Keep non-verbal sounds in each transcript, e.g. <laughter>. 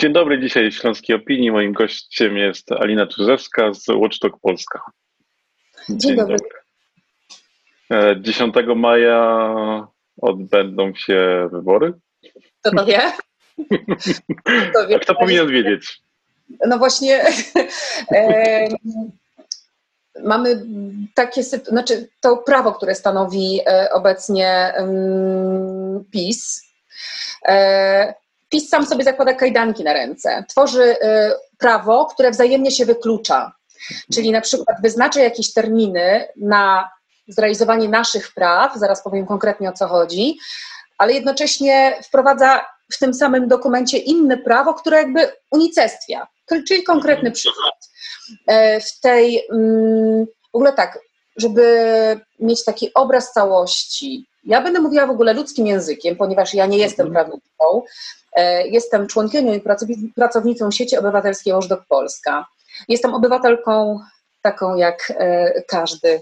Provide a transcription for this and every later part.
Dzień dobry, dzisiaj Śląskiej Opinii. Moim gościem jest Alina Tuzewska z Watchdog Polska. Dzień, Dzień dobry. dobry. 10 e, maja odbędą się wybory. Kto to wie? Kto, wie? kto powinien wiedzieć? No właśnie, <laughs> e, mamy takie, znaczy to prawo, które stanowi e, obecnie um, PiS, e, PiS sam sobie zakłada kajdanki na ręce. Tworzy y, prawo, które wzajemnie się wyklucza. Czyli na przykład wyznacza jakieś terminy na zrealizowanie naszych praw, zaraz powiem konkretnie o co chodzi, ale jednocześnie wprowadza w tym samym dokumencie inne prawo, które jakby unicestwia. Czyli konkretny przykład. E, w tej, mm, w ogóle tak, żeby mieć taki obraz całości, ja będę mówiła w ogóle ludzkim językiem, ponieważ ja nie jestem mhm. prawniczką, E, jestem członkinią i pracownicą sieci obywatelskiej Watchdog Polska. Jestem obywatelką taką jak e, każdy.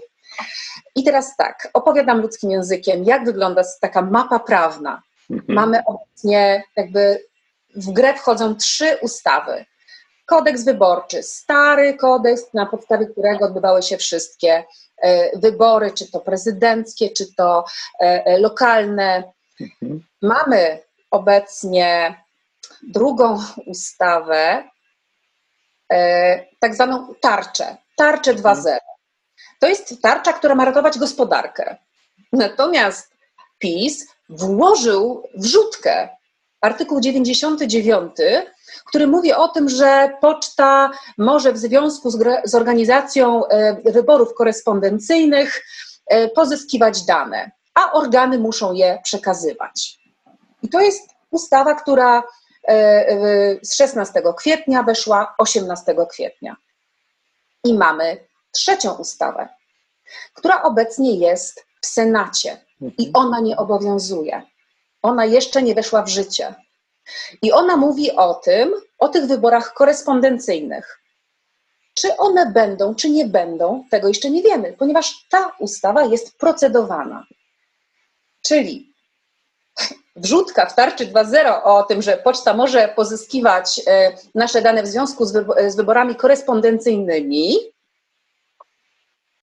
I teraz tak, opowiadam ludzkim językiem, jak wygląda taka mapa prawna. Mhm. Mamy obecnie jakby w grę wchodzą trzy ustawy. Kodeks wyborczy, stary kodeks, na podstawie którego odbywały się wszystkie wybory, czy to prezydenckie, czy to lokalne. Mhm. Mamy obecnie drugą ustawę, e, tak zwaną tarczę, tarczę 2.0. To jest tarcza, która ma ratować gospodarkę. Natomiast PiS włożył wrzutkę, artykuł 99, który mówi o tym, że poczta może w związku z, z organizacją e, wyborów korespondencyjnych e, pozyskiwać dane, a organy muszą je przekazywać. I to jest ustawa, która e, z 16 kwietnia weszła 18 kwietnia. I mamy trzecią ustawę, która obecnie jest w Senacie i mhm. ona nie obowiązuje. Ona jeszcze nie weszła w życie. I ona mówi o tym, o tych wyborach korespondencyjnych. Czy one będą, czy nie będą, tego jeszcze nie wiemy, ponieważ ta ustawa jest procedowana. Czyli wrzutka w tarczy 2.0 o tym, że poczta może pozyskiwać e, nasze dane w związku z wyborami korespondencyjnymi,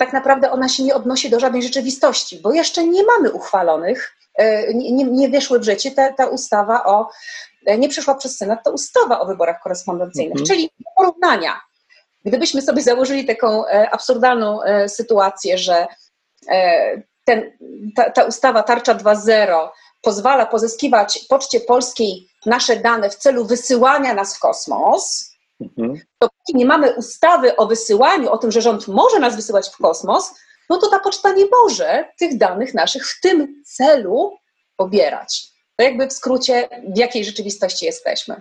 tak naprawdę ona się nie odnosi do żadnej rzeczywistości, bo jeszcze nie mamy uchwalonych, e, nie, nie weszły w życie ta, ta ustawa o, e, nie przeszła przez Senat, to ustawa o wyborach korespondencyjnych, mhm. czyli porównania. Gdybyśmy sobie założyli taką absurdalną sytuację, że ten, ta, ta ustawa Tarcza 2.0 pozwala pozyskiwać Poczcie Polskiej nasze dane w celu wysyłania nas w kosmos, mhm. dopóki nie mamy ustawy o wysyłaniu, o tym, że rząd może nas wysyłać w kosmos, no to ta poczta nie może tych danych naszych w tym celu pobierać. To jakby w skrócie, w jakiej rzeczywistości jesteśmy.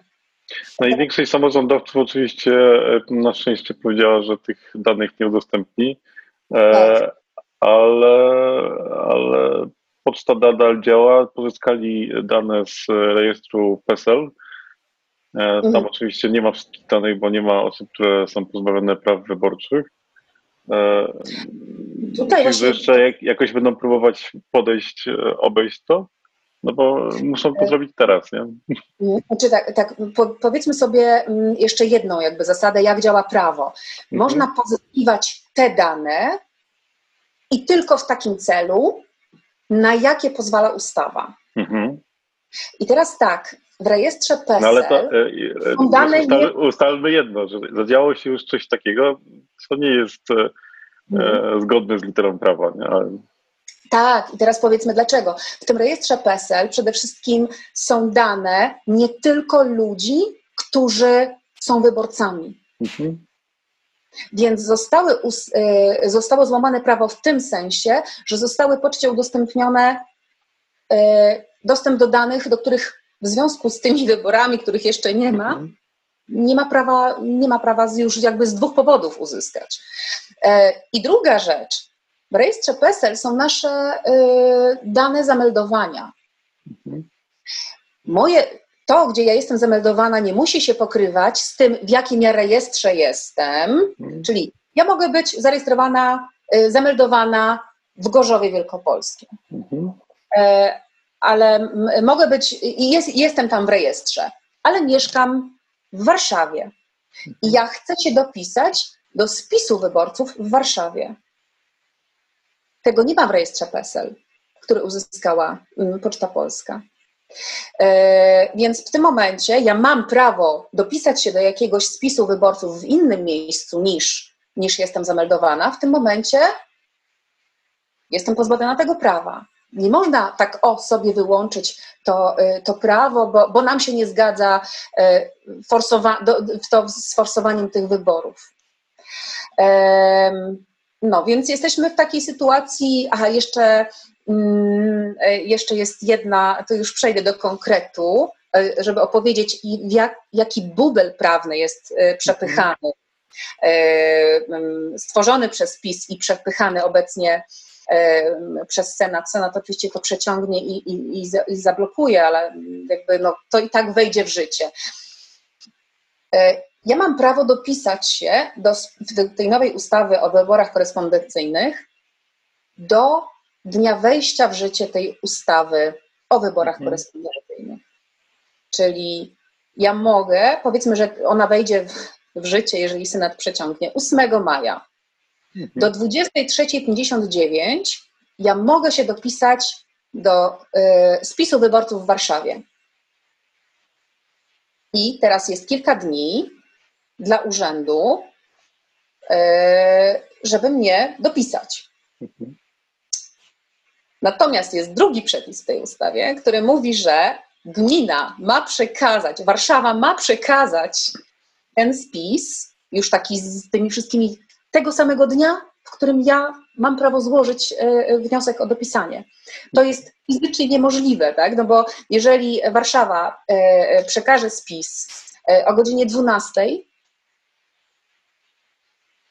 Największość samorządowców oczywiście e, na szczęście powiedziała, że tych danych nie udostępni, e, tak. ale, ale Poczta nadal działa. Pozyskali dane z rejestru PESEL. E, tam mhm. oczywiście nie ma wszystkich danych, bo nie ma osób, które są pozbawione praw wyborczych. E, Tutaj właśnie... jeszcze jak, jakoś będą próbować podejść, e, obejść to, no bo muszą to zrobić teraz, nie? Mhm. Znaczy tak, tak po, powiedzmy sobie mm, jeszcze jedną jakby zasadę, jak działa prawo. Mhm. Można mhm. pozyskiwać te dane i tylko w takim celu, na jakie pozwala ustawa. Mhm. I teraz tak, w rejestrze PESEL no ale to, e, e, dane ustal, nie... ustalmy jedno, że zadziało się już coś takiego, co nie jest e, mhm. zgodne z literą prawa. Nie? Ale... Tak, i teraz powiedzmy dlaczego. W tym rejestrze PESEL przede wszystkim są dane nie tylko ludzi, którzy są wyborcami. Mhm. Więc zostały, y, zostało złamane prawo w tym sensie, że zostały poczcie udostępnione y, dostęp do danych, do których w związku z tymi wyborami, których jeszcze nie ma, mhm. nie ma prawa, nie ma prawa już jakby z dwóch powodów uzyskać. E, I druga rzecz, w rejestrze PESEL są nasze y, dane zameldowania. Mhm. Moje, to, gdzie ja jestem zameldowana, nie musi się pokrywać z tym, w jakim ja rejestrze jestem. Mhm. Czyli ja mogę być zarejestrowana, y, zameldowana w Gorzowie Wielkopolskim. Mhm. Ale mogę być, jest, jestem tam w rejestrze, ale mieszkam w Warszawie. I ja chcę się dopisać do spisu wyborców w Warszawie. Tego nie ma w rejestrze PESEL, który uzyskała Poczta Polska. E, więc w tym momencie ja mam prawo dopisać się do jakiegoś spisu wyborców w innym miejscu niż, niż jestem zameldowana. W tym momencie jestem pozbawiona tego prawa. Nie można tak o sobie wyłączyć to, y, to prawo, bo, bo nam się nie zgadza y, forsowa- do, to z forsowaniem tych wyborów. No, więc jesteśmy w takiej sytuacji, aha, jeszcze, mm, y, jeszcze jest jedna, to już przejdę do konkretu, żeby opowiedzieć, jak, jaki bubel prawny jest przepychany, mm, stworzony przez PiS i przepychany obecnie przez Senat. Senat oczywiście to przeciągnie i, i, i zablokuje, ale jakby no, to i tak wejdzie w życie. E, ja mam prawo dopisać się do, do tej nowej ustawy o wyborach korespondencyjnych do dnia wejścia w życie tej ustawy o wyborach mhm. korespondencyjnych. Czyli ja mogę, powiedzmy, że ona wejdzie w, w życie, jeżeli Senat przeciągnie 8 maja. Do 23.59 ja mogę się dopisać do y, spisu wyborców w Warszawie. I teraz jest kilka dni dla urzędu, y, żeby mnie dopisać. Natomiast jest drugi przepis w tej ustawie, który mówi, że gmina ma przekazać, Warszawa ma przekazać ten spis, już taki z tymi wszystkimi tego samego dnia, w którym ja mam prawo złożyć e, wniosek o dopisanie. To jest fizycznie niemożliwe, tak? no bo jeżeli Warszawa e, przekaże spis e, o godzinie 12,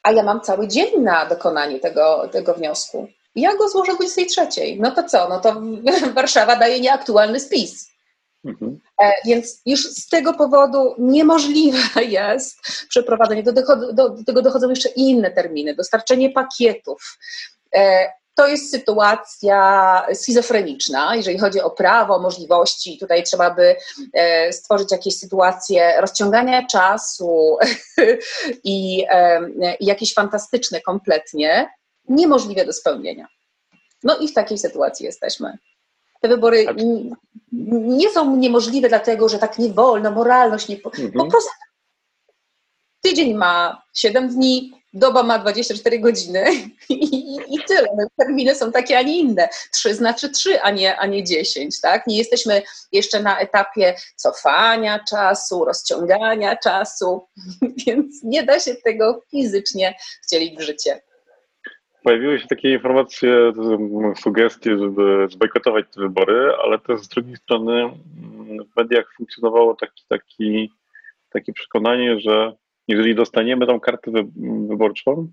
a ja mam cały dzień na dokonanie tego, tego wniosku, ja go złożę o 23, no to co? No to <laughs> Warszawa daje nieaktualny spis. Mhm. E, więc już z tego powodu niemożliwe <laughs> jest przeprowadzenie. Do, do, do tego dochodzą jeszcze inne terminy, dostarczenie pakietów. E, to jest sytuacja schizofreniczna, jeżeli chodzi o prawo, możliwości. Tutaj trzeba by e, stworzyć jakieś sytuacje rozciągania czasu <laughs> i, i jakieś fantastyczne kompletnie, niemożliwe do spełnienia. No i w takiej sytuacji jesteśmy. Te wybory tak. nie są niemożliwe dlatego, że tak nie wolno, moralność nie... Mhm. Po prostu tydzień ma 7 dni, doba ma 24 godziny <laughs> i, i, tyle. No, terminy są takie, a nie inne. Trzy znaczy trzy, a nie, a nie 10, tak? Nie jesteśmy jeszcze na etapie cofania czasu, rozciągania czasu, <laughs> więc nie da się tego fizycznie wcielić w życie. Pojawiły się takie informacje, sugestie, żeby zbojkotować te wybory, ale też z drugiej strony mm, w mediach funkcjonowało taki, taki, takie przekonanie, że jeżeli dostaniemy tą kartę wyborczą,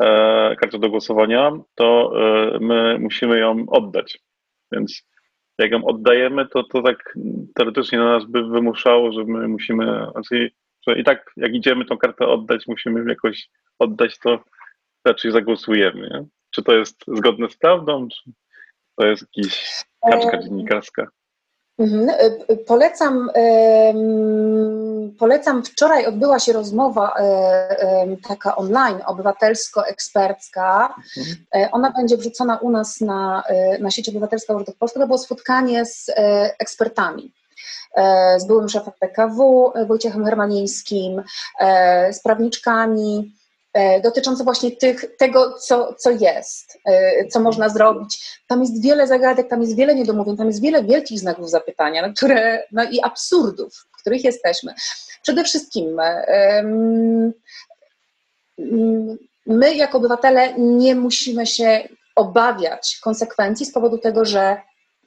e, kartę do głosowania, to e, my musimy ją oddać. Więc jak ją oddajemy, to to tak teoretycznie na nas by wymuszało, że my musimy, znaczy, że i tak jak idziemy tą kartę oddać, musimy jakoś oddać to raczej zagłosujemy. Nie? Czy to jest zgodne z prawdą, czy to jest jakaś kaczka e, dziennikarska? Mhm. E, polecam, polecam, wczoraj odbyła się rozmowa e, taka online, obywatelsko-ekspercka. Mhm. Ona będzie wrzucona u nas na, na sieć obywatelska Urzędów Polska. To było spotkanie z ekspertami z byłym szefem PKW Wojciechem Hermanińskim, z prawniczkami, dotyczące właśnie tych, tego, co, co jest, e, co można zrobić. Tam jest wiele zagadek, tam jest wiele niedomówień, tam jest wiele wielkich znaków zapytania, na które, no i absurdów, w których jesteśmy. Przede wszystkim my jako obywatele nie musimy się obawiać konsekwencji z powodu tego, że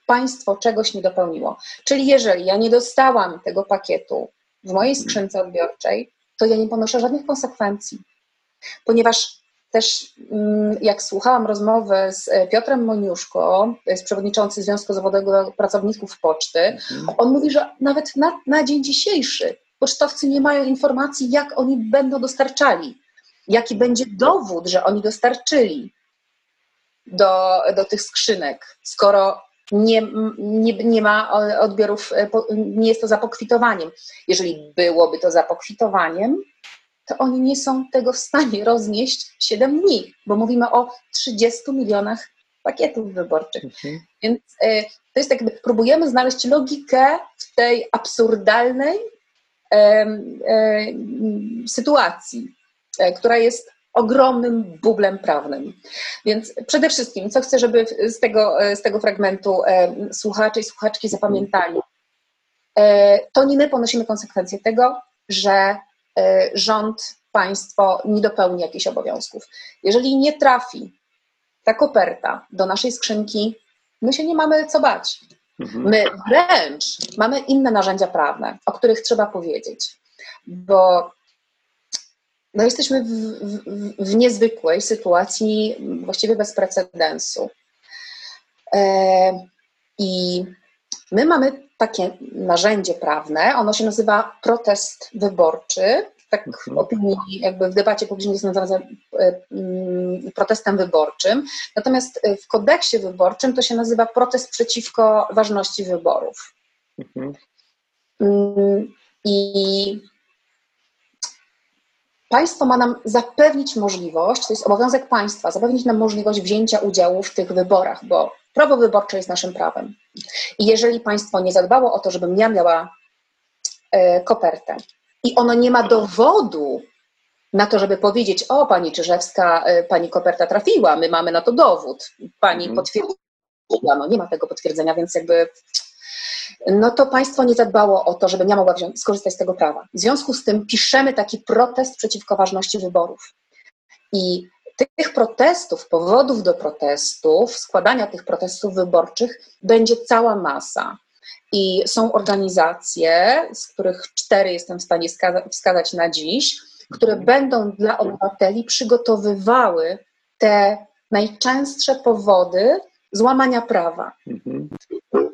państwo czegoś nie dopełniło. Czyli jeżeli ja nie dostałam tego pakietu w mojej skrzynce odbiorczej, to ja nie ponoszę żadnych konsekwencji ponieważ też mm, jak słuchałam rozmowy z e, Piotrem Moniuszko, jest przewodniczący Związku Zawodowego Pracowników Poczty, mhm. on mówi, że nawet na, na dzień dzisiejszy pocztowcy nie mają informacji, jak oni będą dostarczali, jaki będzie dowód, że oni dostarczyli do, do tych skrzynek, skoro nie, nie, nie ma odbiorów, nie jest to za pokwitowaniem. Jeżeli byłoby to za pokwitowaniem, to oni nie są tego w stanie roznieść 7 dni, bo mówimy o 30 milionach pakietów wyborczych. Mhm. Więc y, to jest jakby, próbujemy znaleźć logikę w tej absurdalnej y, y, sytuacji, e, która jest ogromnym bublem prawnym. Więc przede wszystkim, co chcę, żeby z tego, z tego fragmentu słuchacze i słuchaczki zapamiętali, to nie my ponosimy konsekwencje tego, że rząd, państwo nie dopełni jakichś obowiązków. Jeżeli nie trafi ta koperta do naszej skrzynki, my się nie mamy co bać. Mhm. My wręcz mamy inne narzędzia prawne, o których trzeba powiedzieć, bo no jesteśmy w, w, w niezwykłej sytuacji, właściwie bez precedensu. E, I my mamy takie narzędzie prawne, ono się nazywa protest wyborczy tak w mhm. opinii, jakby w debacie publicznej jest nazywane mm, protestem wyborczym. Natomiast e, w kodeksie wyborczym to się nazywa protest przeciwko ważności wyborów. Mhm. Mm, I państwo ma nam zapewnić możliwość, to jest obowiązek państwa, zapewnić nam możliwość wzięcia udziału w tych wyborach, bo prawo wyborcze jest naszym prawem. I jeżeli państwo nie zadbało o to, żebym ja miała e, kopertę, i ono nie ma dowodu na to, żeby powiedzieć, o pani Czyżewska, e, pani koperta trafiła, my mamy na to dowód, pani mhm. potwierdziła, no nie ma tego potwierdzenia, więc jakby no to państwo nie zadbało o to, żebym ja mogła wziąć, skorzystać z tego prawa. W związku z tym piszemy taki protest przeciwko ważności wyborów. I tych protestów, powodów do protestów, składania tych protestów wyborczych będzie cała masa. I są organizacje, z których cztery jestem w stanie wskazać na dziś, które mhm. będą dla obywateli przygotowywały te najczęstsze powody złamania prawa. Mhm.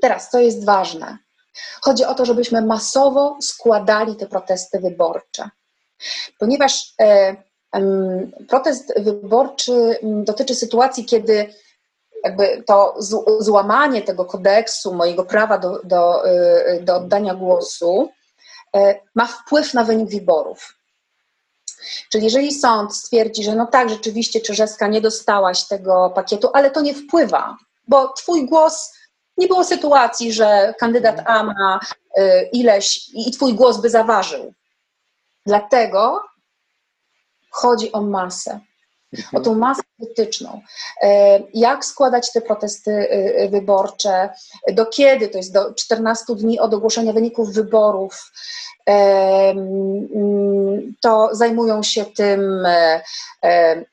Teraz, co jest ważne? Chodzi o to, żebyśmy masowo składali te protesty wyborcze. Ponieważ e, protest wyborczy dotyczy sytuacji, kiedy jakby to złamanie tego kodeksu, mojego prawa do, do, y, do oddania głosu, y, ma wpływ na wynik wyborów. Czyli jeżeli sąd stwierdzi, że no tak, rzeczywiście Czyżewska nie dostałaś tego pakietu, ale to nie wpływa, bo twój głos, nie było sytuacji, że kandydat A ma y, ileś i twój głos by zaważył. Dlatego chodzi o masę o tą masę polityczną. E, jak składać te protesty e, e, wyborcze, do kiedy, to jest do 14 dni od ogłoszenia wyników wyborów, to zajmują się tym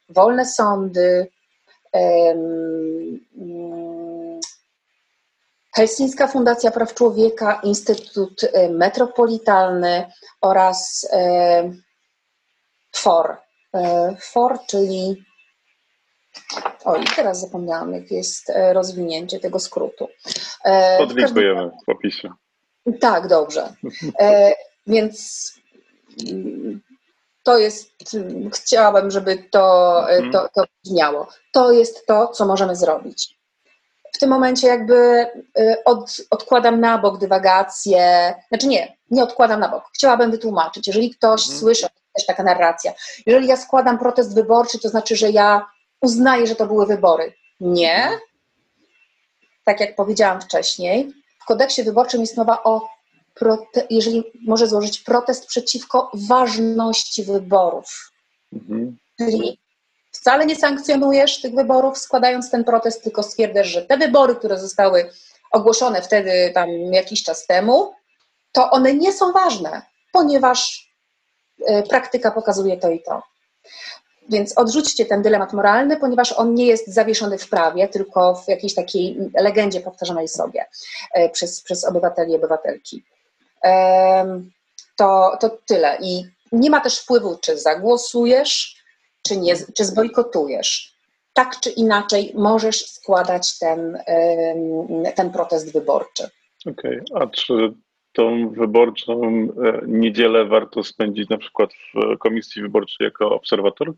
wolne sądy, Helsińska Fundacja Praw Człowieka, Instytut Metropolitalny oraz FOR, for, czyli Oj, teraz zapomniałam, jak jest e, rozwinięcie tego skrótu. E, Podlinkujemy w opisie. Tak, dobrze. Więc mm, to jest, chciałabym, żeby to, mhm. to, to brzmiało. To jest to, co możemy zrobić. W tym momencie jakby od, odkładam na bok dywagacje, znaczy nie, nie odkładam na bok. Chciałabym wytłumaczyć, jeżeli ktoś mhm. słyszy też taka narracja. Jeżeli ja składam protest wyborczy, to znaczy, że ja uznaję, że to były wybory. Nie. Tak jak powiedziałam wcześniej, w kodeksie wyborczym jest mowa o, prote- jeżeli może złożyć protest przeciwko ważności wyborów. Mhm. Czyli wcale nie sankcjonujesz tych wyborów, składając ten protest, tylko stwierdzasz, że te wybory, które zostały ogłoszone wtedy tam jakiś czas temu, to one nie są ważne, ponieważ praktyka pokazuje to i to. Więc odrzućcie ten dylemat moralny, ponieważ on nie jest zawieszony w prawie, tylko w jakiejś takiej legendzie powtarzanej sobie e, przez, przez obywateli i obywatelki. To, to tyle. I nie ma też wpływu, czy zagłosujesz, czy, nie, czy zbojkotujesz. Tak czy inaczej możesz składać ten, ten protest wyborczy. Okej, okay. a czy tą wyborczą e, niedzielę warto spędzić na przykład w komisji wyborczej jako obserwator?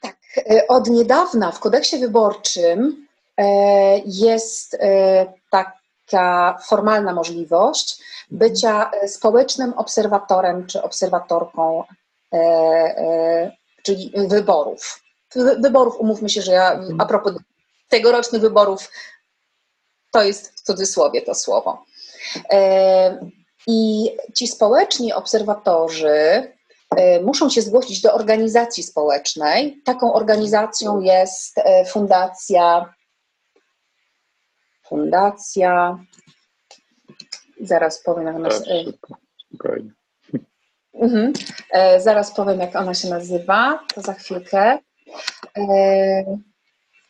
Tak. E, od niedawna w kodeksie wyborczym jest taka formalna możliwość bycia społecznym obserwatorem czy obserwatorką, czyli wyborów. Wyborów, umówmy się, że ja a propos tegorocznych wyborów, to jest w cudzysłowie to słowo. I ci społeczni obserwatorzy e, muszą się zgłosić do organizacji społecznej. Taką organizacją jest e, Fundacja. Fundacja. Zaraz powiem, jak ona się. Mhm. E, zaraz powiem, jak ona się nazywa. To za chwilkę.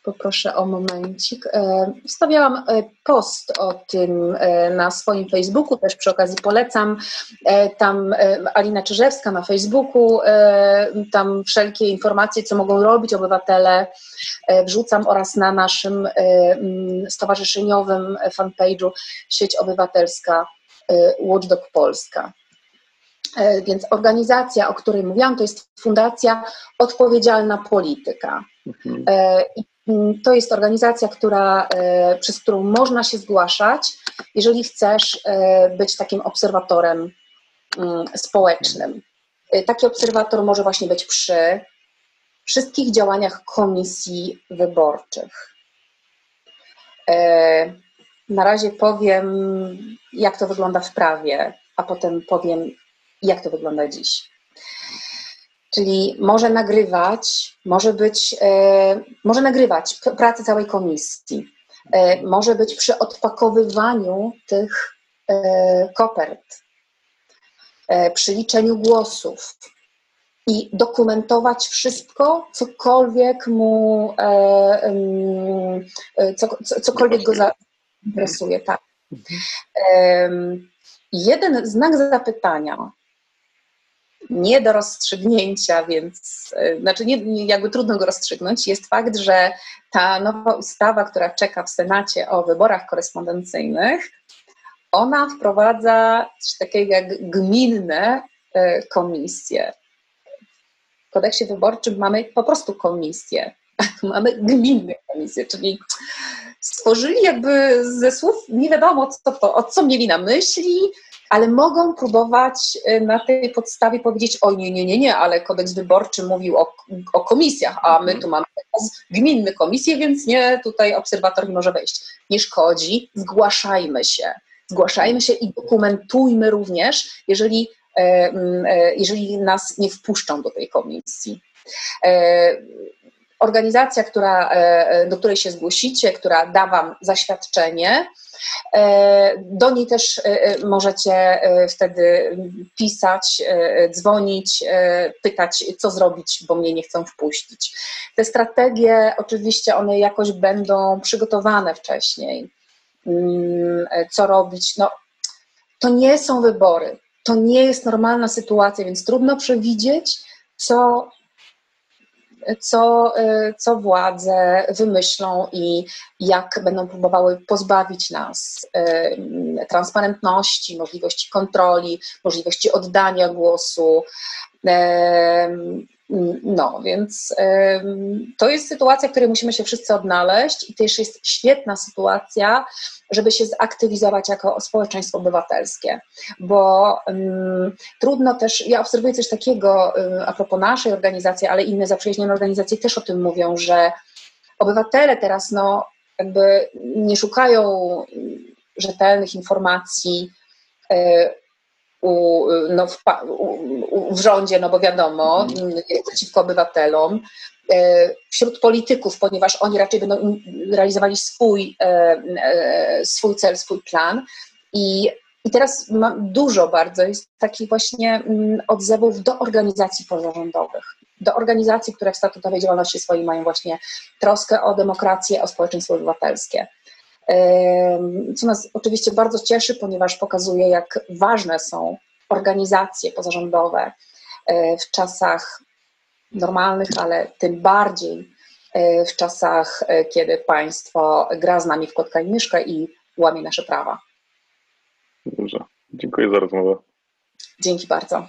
Poproszę o momencik. E, wstawiałam e, post o tym e, na swoim Facebooku, też przy okazji polecam. Tam Alina Czyżewska na Facebooku, tam wszelkie informacje, co mogą robić obywatele, wrzucam oraz na naszym stowarzyszeniowym fanpage'u Sieć Obywatelska Watchdog Polska. Więc organizacja, o której mówiłam, to jest Fundacja Odpowiedzialna Polityka. Mhm. Mm, to jest organizacja, która, e, przez którą można się zgłaszać, jeżeli chcesz e, być takim obserwatorem mm, społecznym. E, taki obserwator może właśnie być przy wszystkich działaniach komisji wyborczych. Na razie powiem, jak to wygląda w prawie, a potem powiem, jak to wygląda dziś. Czyli może nagrywać, może być, e, może nagrywać pracę całej komisji, e, może być przy odpakowywaniu tych e, kopert, przy liczeniu głosów i dokumentować wszystko, cokolwiek mu, cokolwiek go zainteresuje. Tak. Mhm. Jeden znak zapytania nie do rozstrzygnięcia, więc e, znaczy nie, jakby trudno go rozstrzygnąć, jest fakt, że ta nowa ustawa, która czeka w Senacie o wyborach korespondencyjnych, ona wprowadza coś takiego jak gminne e, komisje. W kodeksie wyborczym mamy po prostu komisje, <laughs> mamy gminne komisje, czyli stworzyli jakby ze słów nie wiadomo co to, o co mieli na myśli, ale mogą próbować y, na tej podstawie powiedzieć, oj nie, nie, nie, nie, ale kodeks wyborczy mówił o, o komisjach, a my tu mamy gminne komisje, więc nie, tutaj obserwator nie może wejść. Nie szkodzi, zgłaszajmy się. Zgłaszajmy się i dokumentujmy również, jeżeli, e, e, jeżeli nas nie wpuszczą do tej komisji. E, organizacja, która, do której się zgłosicie, która da Wam zaświadczenie, E, do niej też e, e, możecie wtedy pisać, dzwonić, pytać, co zrobić, bo mnie nie chcą wpuścić. Te strategie, oczywiście, one jakoś będą przygotowane wcześniej. Mm, co robić? No, to nie są wybory. To nie jest normalna sytuacja, więc trudno przewidzieć, co co, y, co władze wymyślą i jak będą próbowały pozbawić nas y, transparentności, możliwości kontroli, możliwości oddania głosu. No, więc to jest sytuacja, w której musimy się wszyscy odnaleźć i też jest świetna sytuacja, żeby się zaktywizować jako społeczeństwo obywatelskie, bo trudno też, ja obserwuję coś takiego a propos naszej organizacji, ale inne zaprzyjaźnione organizacje też o tym mówią, że obywatele teraz no, jakby nie szukają rzetelnych informacji y, u, no, w, u, w, rządzie, no bo wiadomo, mhm. przeciwko obywatelom, e, wśród polityków, ponieważ oni raczej będą realizowali swój, e, e, swój cel, swój plan. I, i teraz mam dużo bardzo jest takich właśnie mm, odzewów do organizacji pozarządowych, do organizacji, które w statutowej działalności swojej mają właśnie troskę o demokrację, o społeczeństwo obywatelskie co nas oczywiście bardzo cieszy, ponieważ pokazuje, jak ważne są organizacje pozarządowe e, w czasach normalnych, ale tym bardziej e, w czasach, e, kiedy państwo gra z nami w kotka i myszkę i łamie nasze prawa. Dobrze, dziękuję za rozmowę. Dzięki bardzo.